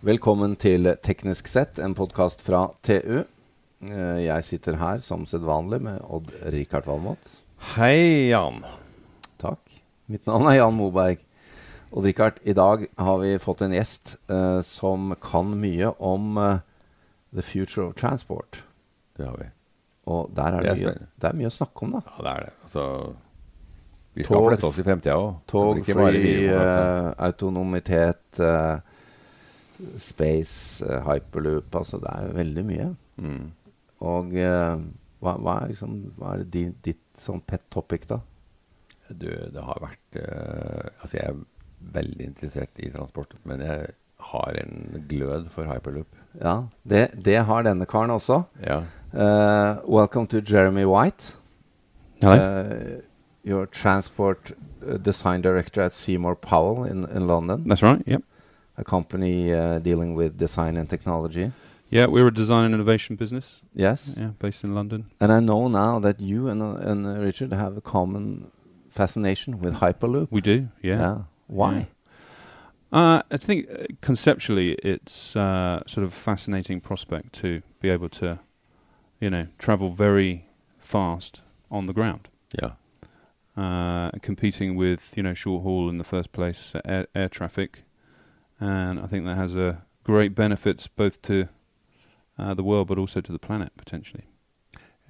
Velkommen til Teknisk sett, en podkast fra TU. Eh, Jeg sitter her som sedvanlig med Odd-Rikard Valmot. Hei, Jan. Takk. Mitt navn er Jan Moberg. Odd-Rikard, i dag har vi fått en gjest uh, som kan mye om uh, the future of transport. Det har vi. Og der er det, Det er mye, det er mye å snakke om, da. Ja, det er det. Altså, vi skal Tog- flytte oss i fremtida òg. Tog, fly, uh, autonomitet, space, eh, hyperloop Altså, det er jo veldig mye. mm. Og uh, hva, hva er liksom Hva er din, ditt sånn pet topic, da? Du, det har vært uh, Altså, jeg er veldig interessert i transport, men jeg har en glød for hyperloop. Ja, det, det har denne karen også. Ja. Uh, welcome to Jeremy White. Uh, your transport design director at Seymour Powell in, in London, That's right. Yep. A company uh, dealing with design and technology. Yeah, we're a design and innovation business. Yes. Yeah, based in London. And I know now that you and, uh, and uh, Richard have a common fascination with Hyperloop. We do. Yeah. Why? Uh, I think uh, conceptually, it's uh, sort of a fascinating prospect to be able to, you know, travel very fast on the ground. Yeah. uh, competing with you know short haul in the first place uh, air, air traffic, and I think that has a great benefits both to uh, the world but also to the planet potentially.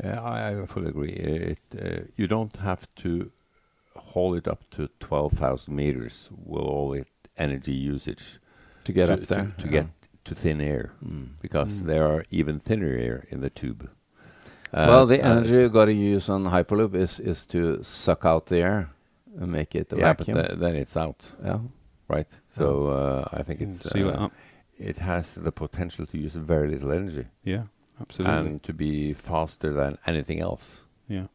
Yeah, I, I fully agree. It, uh, you don't have to haul it up to 12,000 meters with all the energy usage To get to, up there. to, to Yeah. get to thin air Mm. because Mm. there are even thinner air in the tube. Uh, well, the uh, energy you've got to use on Hyperloop is, is to suck out the air and make it a yeah, vacuum. but the, then it's out, yeah. Right? So uh, I think it's seal it uh, it has the potential to use very little energy Yeah, absolutely. and to be faster than anything else. yeah,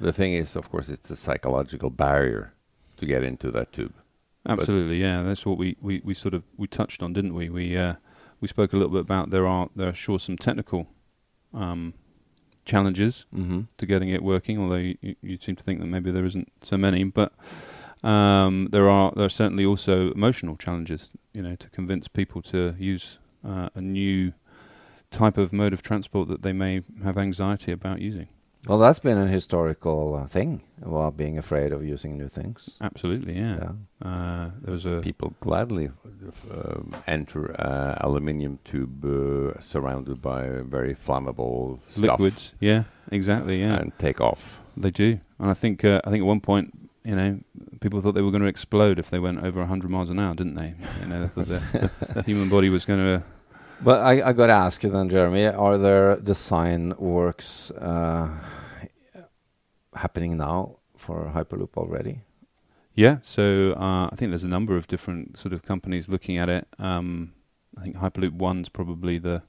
The thing is, of course, it's a psychological barrier to get into that tube. absolutely. Yeah, that's what we, we, we sort of we touched on, didn't we? We uh, we spoke a little bit about there are there are sure some technical um, challenges Mm-hmm. to getting it working. Although you, you, you seem to think that maybe there isn't so many, but um, there are there are certainly also emotional challenges. You know, to convince people to use uh, a new type of mode of transport that they may have anxiety about using. Well, that's been a historical uh, thing about being afraid of using new things. Absolutely, yeah. Uh, there was a People gladly um, enter uh, aluminium tube uh, surrounded by very flammable stuff liquids. Yeah, exactly. Yeah, and take off. they do. And I think uh, I think at one point, you know, people thought they were going to explode if they went over 100 miles an hour, didn't they? You know, that the human body was going to. But I, I got to ask you then, Jeremy, are there design works uh, happening now for Hyperloop already? Yeah, so uh, I think there's a number of different sort of companies looking at it. Um, I think Hyperloop One's probably the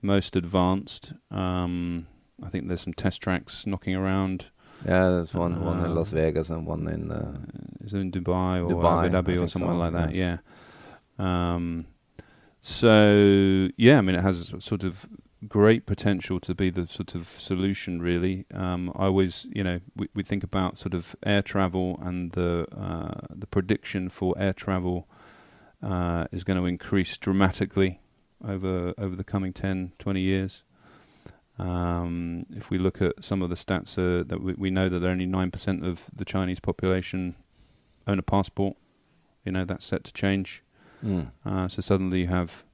most advanced. Um, I think there's some test tracks knocking around. Yeah, there's one, one in Uh, Las Vegas and one in. Uh, Uh, is it in Dubai or Dubai, Abu Dhabi or somewhere so, like that? yes. Yeah. Um, so yeah, I mean, it has sort of great potential to be the sort of solution. Really, um, I always, you know, we, we think about sort of air travel and the uh, the prediction for air travel uh, is going to increase dramatically over over the coming 10, 20 years. Um, if we look at some of the stats, uh, that we, we know that only nine percent of the Chinese population own a passport. You know that's set to change. mm. Uh, so suddenly you have,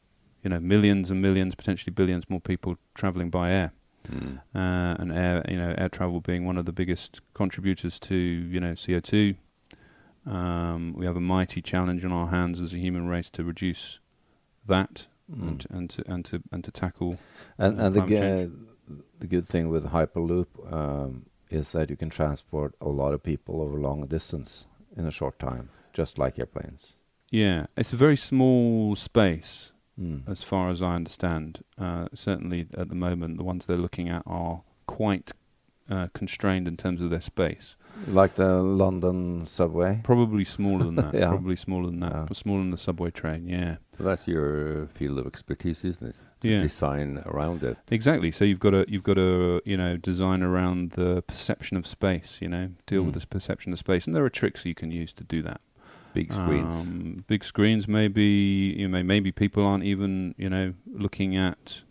you know, millions and millions, potentially billions more people traveling by air, Mm. uh, and air, you know, air travel being one of the biggest contributors to, you know, CO two. Um, we have a mighty challenge on our hands as a human race to reduce that Mm. and, to, and to and to and to tackle. And, uh, and the, g- the good thing with Hyperloop um, is that you can transport a lot of people over long distance in a short time, just like airplanes. Yeah, it's a very small space Mm. as far as I understand. Uh, certainly at the moment, the ones they're looking at are quite uh, constrained in terms of their space. Like the London subway. Probably smaller than that. Yeah. Probably smaller than that. Yeah. Smaller than the subway train. Yeah. So that's your field of expertise, isn't it? To Yeah. Design around it. Exactly. So you've got to you've got to you know design around the perception of space. You know, deal with Mm. this perception of space, and there are tricks you can use to do that. Big screens. Um, big screens. Maybe you know, maybe people aren't even you know looking at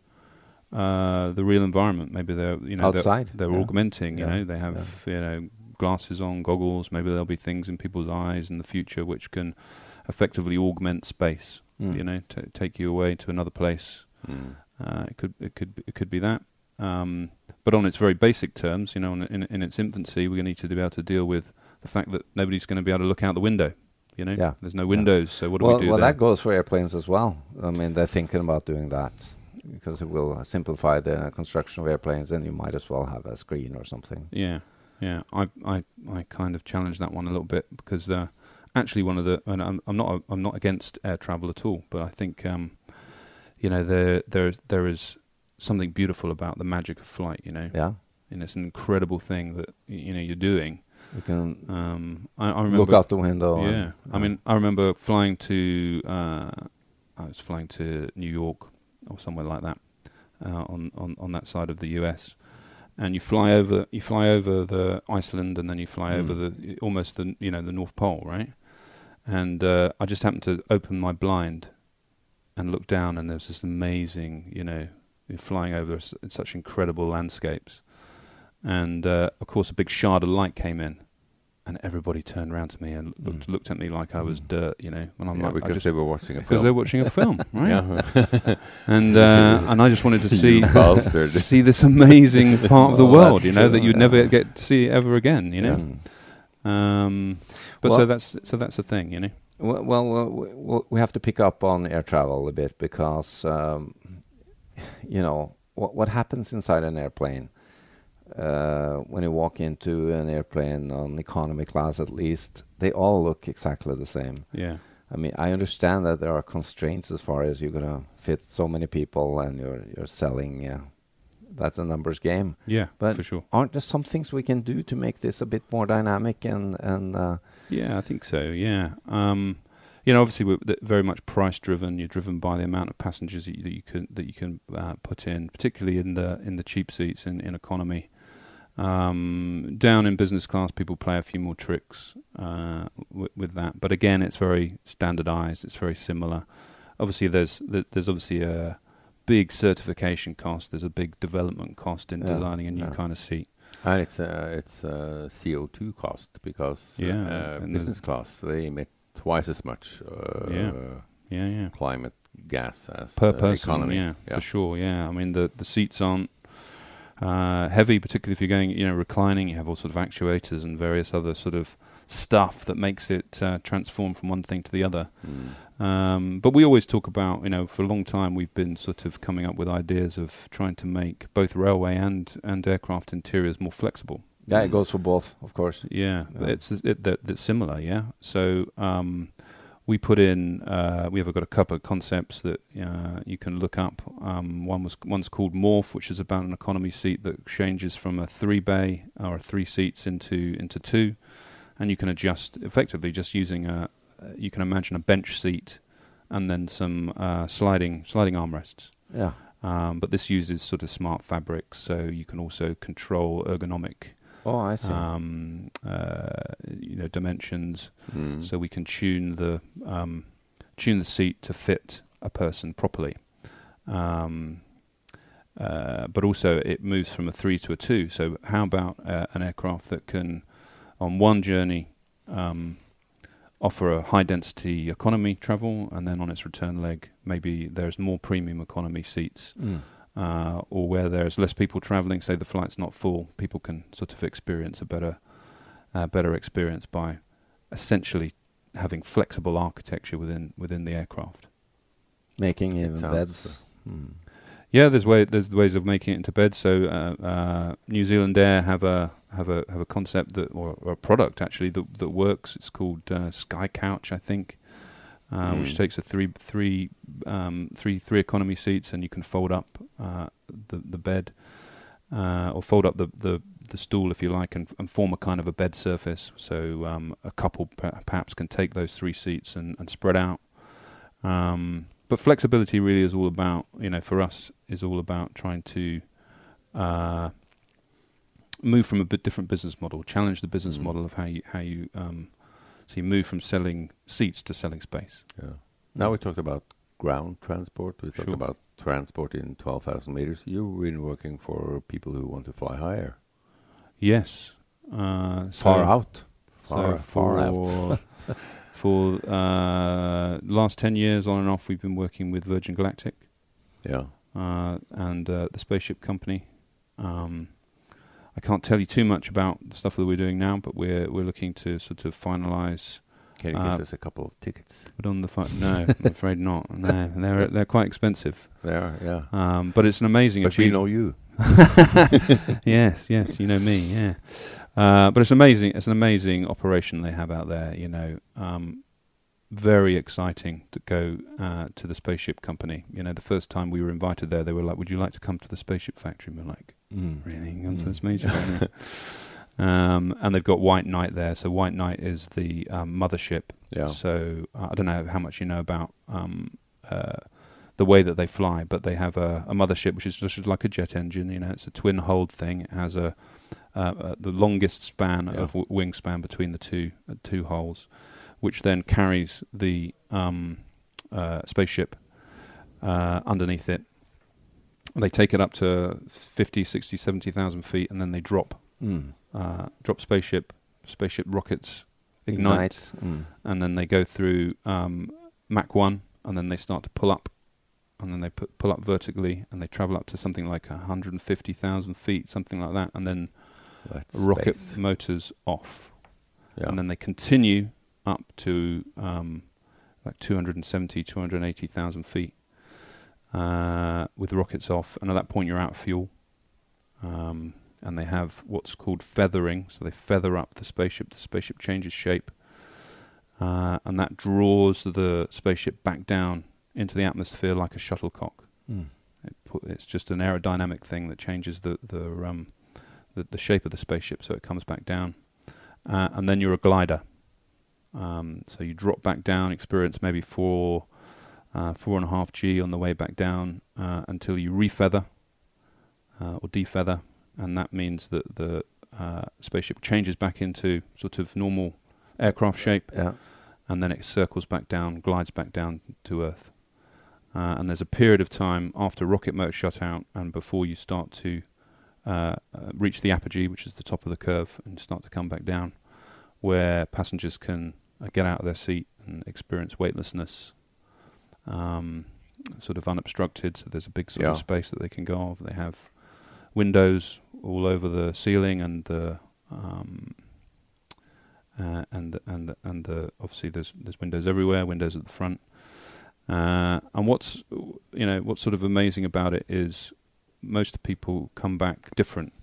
uh, the real environment. Maybe they're you know they're- Outside, They're, yeah. augmenting. You Yeah, know, they have you know glasses on, goggles. Maybe there'll be things in people's eyes in the future which can effectively augment space. Mm. You know, t- take you away to another place. Mm. Uh, it could it could it could be that. Um, but on its very basic terms, you know, in, in, in its infancy, we're going to need to be able to deal with the fact that nobody's going to be able to look out the window. You know, Yeah. there's no windows. So what do well, we do well, that goes for airplanes as well. I mean, they're thinking about doing that because it will simplify the construction of airplanes, and you might as well have a screen or something. Yeah, yeah. I I I kind of challenge that one a little bit because uh, actually one of the and I'm, I'm not I'm not against air travel at all, but I think um, you know there there there is something beautiful about the magic of flight. You know, Yeah, and it's an incredible thing that you know you're doing. you can Um, I, I remember look out the window. Yeah, and, I mean, I remember flying to. Uh, I was flying to New York or somewhere like that uh, on, on on that side of the U.S. And you fly over, you fly over the Iceland, and then you fly over Mm. the almost the you know the North Pole, right? And uh, I just happened to open my blind and look down, and there's this amazing, you know, you're flying over s- such incredible landscapes. And uh, of course, a big shard of light came in, and everybody turned around to me and looked, Mm. looked at me like I was Mm. dirt, you know. And I'm yeah, like, because just- they were watching a film. because they're watching a film, right? Yeah. And uh, and I just wanted to see see this amazing part of the Oh, world, you know, true, that you'd yeah. never get to see ever again, you know. Mm. Um, but so that's so that's the thing, you know. Well, well, well, we- we- we have to pick up on air travel a bit because, um, you know, what what happens inside an airplane uh, when you walk into an airplane on economy class, at least they all look exactly the same. Yeah, I mean, I understand that there are constraints as far as you're gonna fit so many people and you're you're selling. Uh, that's a numbers game. yeah, But- for sure. Aren't there some things we can do to make this a bit more dynamic and and uh, Yeah, I think so. Yeah. Um, you know, obviously we're very much price driven. You're driven by the amount of passengers that you, that you can that you can uh, put in, particularly in the in the cheap seats in, in economy. Um, down in business class, people play a few more tricks uh, w- with that. But again, it's very standardized. It's very similar. Obviously, there's th- there's obviously a big certification cost. There's a big development cost in Yeah, designing a new yeah. kind of seat. And it's a it's a CO2 cost because uh, Yeah, uh, business class they emit twice as much uh, Yeah. Yeah, yeah. climate gas as per person. economy. Yeah, for sure. Yeah, I mean the the seats aren't uh, heavy, particularly if you're going, you know, reclining. You have all sort of actuators and various other sort of stuff that makes it uh, transform from one thing to the other. Mm. Um, but we always talk about, you know, for a long time we've been sort of coming up with ideas of trying to make both railway and and aircraft interiors more flexible. yeah, it goes for both, of course. Yeah, Yeah. it's it, that that's similar. Yeah, so um, we put in uh, we have got a couple of concepts that uh, you can look up. Um, one was one's called Morph, which is about an economy seat that changes from a three bay or three seats into into two, and you can adjust effectively just using a. You can imagine a bench seat, and then some uh, sliding sliding armrests. Yeah. Um, but this uses sort of smart fabrics, so you can also control ergonomic Oh, I see. um, uh, you know dimensions, Mm. so we can tune the um, tune the seat to fit a person properly. Um, uh, but also, it moves from a three to a two. So, how about uh, an aircraft that can, on one journey, um, offer a high density economy travel, and then on its return leg, maybe there's more premium economy seats Mm. Uh, or where there's less people traveling, say the flight's not full, people can sort of experience a better, uh, better experience by essentially having flexible architecture within within the aircraft. Making It even sounds, beds. Mm. Yeah, there's way there's ways of making it into bed. So uh, uh, New Zealand Air have a have a have a concept that or, or a product actually that that works. It's called uh, Sky Couch, I think, uh, which Mm. takes a three three um, three three economy seats, and you can fold up uh, the the bed uh, or fold up the, the the stool if you like, and, and form a kind of a bed surface. So um, a couple per- perhaps can take those three seats and, and spread out. Um, but flexibility really is all about, you know, for us is all about trying to uh, move from a bit different business model, challenge the business Mm. model of how you how you. Um, So you move from selling seats to selling space. Yeah. Now we talked about ground transport. We talked Sure. about transport in 12,000 meters. You've been working for people who want to fly higher. Yes. Uh, so Far out. So Far- far out. for uh, last ten years, on and off, we've been working with Virgin Galactic Yeah. uh, and uh, the spaceship company. Um, I can't tell you too much about the stuff that we're doing now, but we're we're looking to sort of finalise. Can you Uh, give us a couple of tickets? But on the fi- no, I'm afraid not. No, they're they're quite expensive. There, yeah. Um, but it's an amazing But we know you. yes, yes, you know me, yeah. Uh, but it's amazing. It's an amazing operation they have out there. You know, um, very exciting to go uh, to the spaceship company. You know, the first time we were invited there, they were like, "Would you like to come to the spaceship factory?" And we're like, Mm. "Really? Come to Mm. the spaceship factory?" um, and they've got White Knight there. So White Knight is the um, mothership. Yeah. So uh, I don't know how much you know about um, uh, the way that they fly, but they have a, a mothership which is just like a jet engine. You know, it's a twin hold thing. It has a uh, uh, the longest span Yeah. of w- wingspan between the two uh, two holes, which then carries the um, uh, spaceship uh, underneath it. They take it up to 50, 60, 70,000 feet, and then they drop Mm. uh, drop spaceship spaceship rockets ignite Mm. and then they go through um, Mach 1, and then they start to pull up, and then they put, pull up vertically, and they travel up to something like 150,000 feet, something like that, and then That's rocket space. motors off. Yeah. And then they continue up to um, like 270, 280,000 feet uh, with the rockets off, and at that point you're out of fuel. Um, and they have what's called feathering, so they feather up the spaceship. The spaceship changes shape, uh, and that draws the spaceship back down into the atmosphere like a shuttlecock. Mm. It put, it's just an aerodynamic thing that changes the the, um, the the shape of the spaceship, so it comes back down, uh, and then you're a glider. Um, so you drop back down, experience maybe four, uh, four and a half G on the way back down uh, until you refeather uh, or defeather, and that means that the uh, spaceship changes back into sort of normal aircraft shape Yeah. and then it circles back down, glides back down to Earth. Uh, and there's a period of time after rocket motor shut out and before you start to uh, uh, reach the apogee, which is the top of the curve, and start to come back down, where passengers can uh, get out of their seat and experience weightlessness, um, sort of unobstructed. So there's a big sort of space that they can go off. They have windows all over the ceiling and the um, uh, and and and the obviously there's there's windows everywhere, windows at the front. Uh, and what's you know what's sort of amazing about it is most people come back different.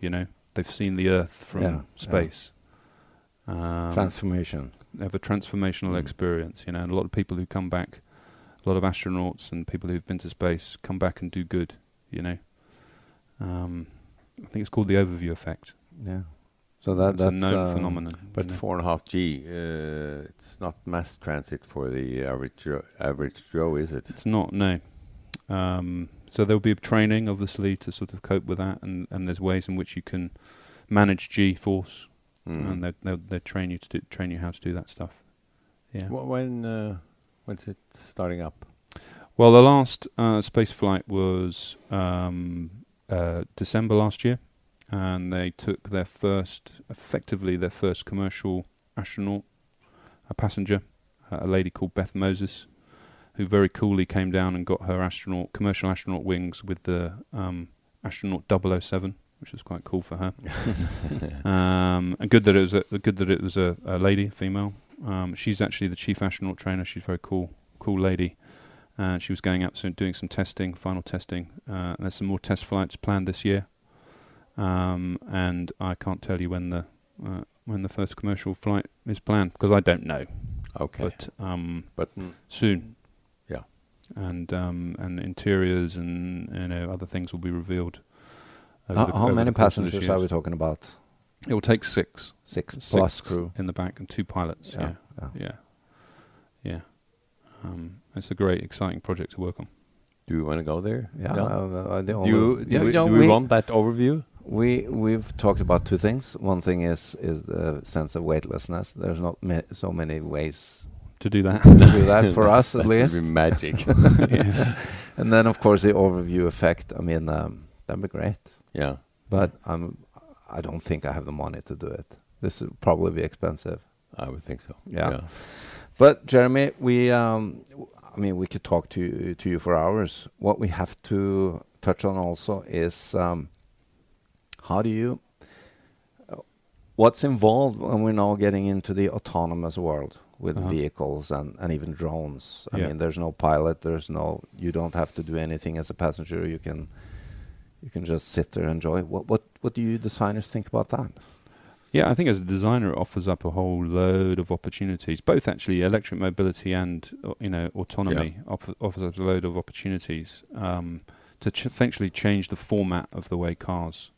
You know they've seen the Earth from Yeah, yeah. space. Um, Transformation. they have a transformational Mm. experience, you know, and a lot of people who come back, a lot of astronauts and people who've been to space come back and do good, you know. Um, I think it's called the overview effect. Yeah. So that it's that's a known uh, phenomenon. But you know. four and a half G, uh, it's not mass transit for the average Joe, average Joe, is it? It's not, no. Um, so there'll be training, obviously, to sort of cope with that, and, and there's ways in which you can manage G force, Mm. and they they they train you to do, train you how to do that stuff. Yeah. Wh- When uh, when's it starting up? Well, the last uh, space flight was um, uh, December last year, and they took their first, effectively their first commercial astronaut, a passenger, uh, a lady called Beth Moses, who very coolly came down and got her astronaut commercial astronaut wings with the um, astronaut 007, which was quite cool for her. um, and good that it was a good that it was a, a lady, female. Um, she's actually the chief astronaut trainer. She's a very cool, cool lady. And she was going up and doing some testing, final testing. Uh, there's some more test flights planned this year. Um, and I can't tell you when the uh, when the first commercial flight is planned because I don't know. Okay, But um, but mm, soon. Yeah. And um, and interiors and you know other things will be revealed. How, how many the course of this passengers are we talking about? It will take six. Six, Six plus crew. in the back and two pilots. Yeah, yeah. yeah, yeah. Um, it's a great, exciting project to work on. do you want to go there? Yeah, Jan? uh, uh, the Do only- you, do yeah, we, yeah, do we we- want that overview? we we've talked about two things. One thing is is the sense of weightlessness. There's not ma- so many ways To do that. to do that for us at least. be magic. And then of course the overview effect. I mean, um, that'd be great. yeah. But I'm I don't think I have the money to do it. This would probably be expensive. I would think so. Yeah. But Jeremy, we um, I mean we could talk to you, to you for hours. What we have to touch on also is um, how do you uh, what's involved when we're now getting into the autonomous world with Uh-huh. vehicles and, and even drones. I Yeah. mean there's no pilot, there's no you don't have to do anything as a passenger. You can you can just sit there and enjoy. What what what do you designers think about that? Yeah, I think as a designer, it offers up a whole load of opportunities. Both actually, electric mobility and uh, you know autonomy off- offers up a load of opportunities um, to ch- essentially change the format of the way cars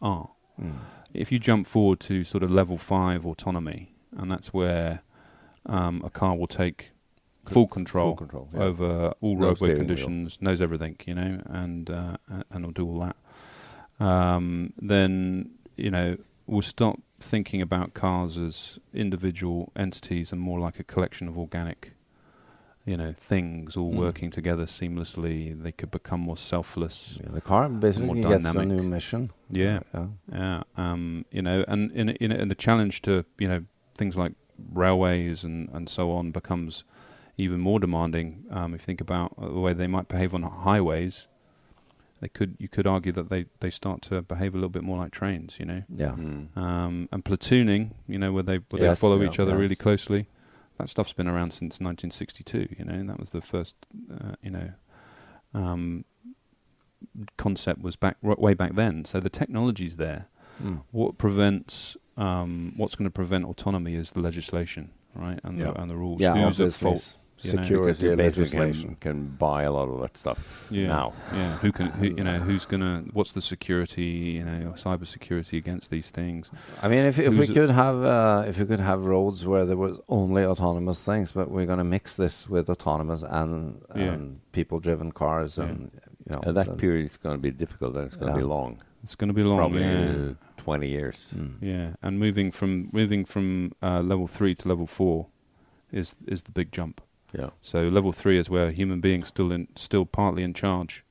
are. Mm. If you jump forward to sort of level five autonomy, and that's where um, a car will take full control, Full control. yeah. over all No roadway steering wheel. conditions, knows everything, you know, and uh, and will do all that. Um, then you know we'll stop thinking about cars as individual entities and more like a collection of organic, you know, things all Mm. working together seamlessly. They could become more selfless. Yeah, the car basically gets a new mission. Yeah, yeah. yeah, um, you know, and in in and the challenge to you know things like railways and and so on becomes even more demanding. Um, if you think about the way they might behave on highways, they could you could argue that they they start to behave a little bit more like trains. You know, Yeah. Mm. um, and platooning, you know, where they where Yes, they follow yeah, each other really closely. That stuff's been around since 1962. You know, and that was the first, uh, you know, um, concept was back r- way back then. So the technology's there. Mm. What prevents um, what's going to prevent autonomy is the legislation, right, and Yeah. the and the rules. Yeah, Who's at obviously. fault? Know, security Because legislation. can, can buy a lot of that stuff Yeah. now. Yeah, who can, who, you know, who's gonna? What's the security? You know, cyber security against these things. I mean, if if we Who's could have uh, if we could have roads where there was only autonomous things, but we're going to mix this with autonomous and, Yeah. people-driven cars, Yeah. and you know And that so- period is going to be difficult and it's going to Yeah. be long. It's going to be long. Probably yeah. uh, 20 years. Mm. Yeah, and moving from moving from uh, level three to level four is is the big jump. Yeah. So level three is where a human beings still in still partly in charge,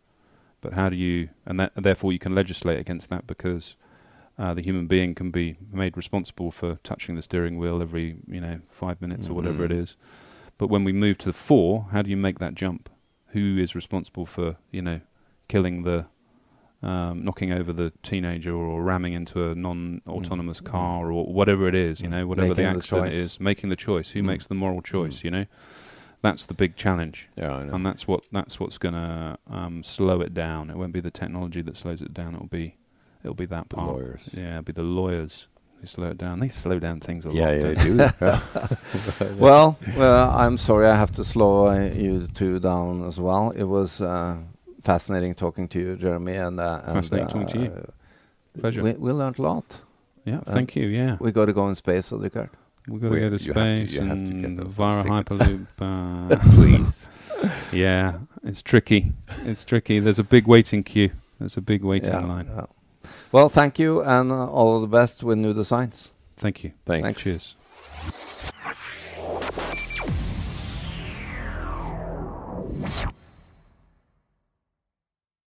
but how do you and that therefore you can legislate against that because uh, the human being can be made responsible for touching the steering wheel every you know five minutes or whatever it Mhm. But when we move to the four, how do you make that jump? Who is responsible for you know killing the um, knocking over the teenager or ramming into a non-autonomous Mm. car or whatever it is, you Mm. know, whatever Making the the accident choice. is, making the choice. Who Mm. makes the moral choice? Mm. You know, that's the big challenge, Yeah, I know. and that's what that's what's going to um, slow it down. It won't be the technology that slows it down. It'll be it'll be that part. The lawyers. Yeah, it'll be the lawyers who slow it down. They slow down things a yeah, lot. yeah, don't they do. well, well, I'm sorry, I have to slow uh, you two down as well. It was uh, fascinating talking to you, Jeremy, and, uh, and Fascinating talking to you. uh, Pleasure. We, we learned a lot. Yeah, Uh, thank you. Yeah, We got to go in space, Odd-Rikard we got to go to space to, and via Hyperloop. Uh, Please. yeah, it's tricky. It's tricky. There's a big waiting queue. There's a big waiting yeah, line. Yeah. Well, thank you, and uh, all the best with new designs. Thank you. Thanks. Thanks. Cheers.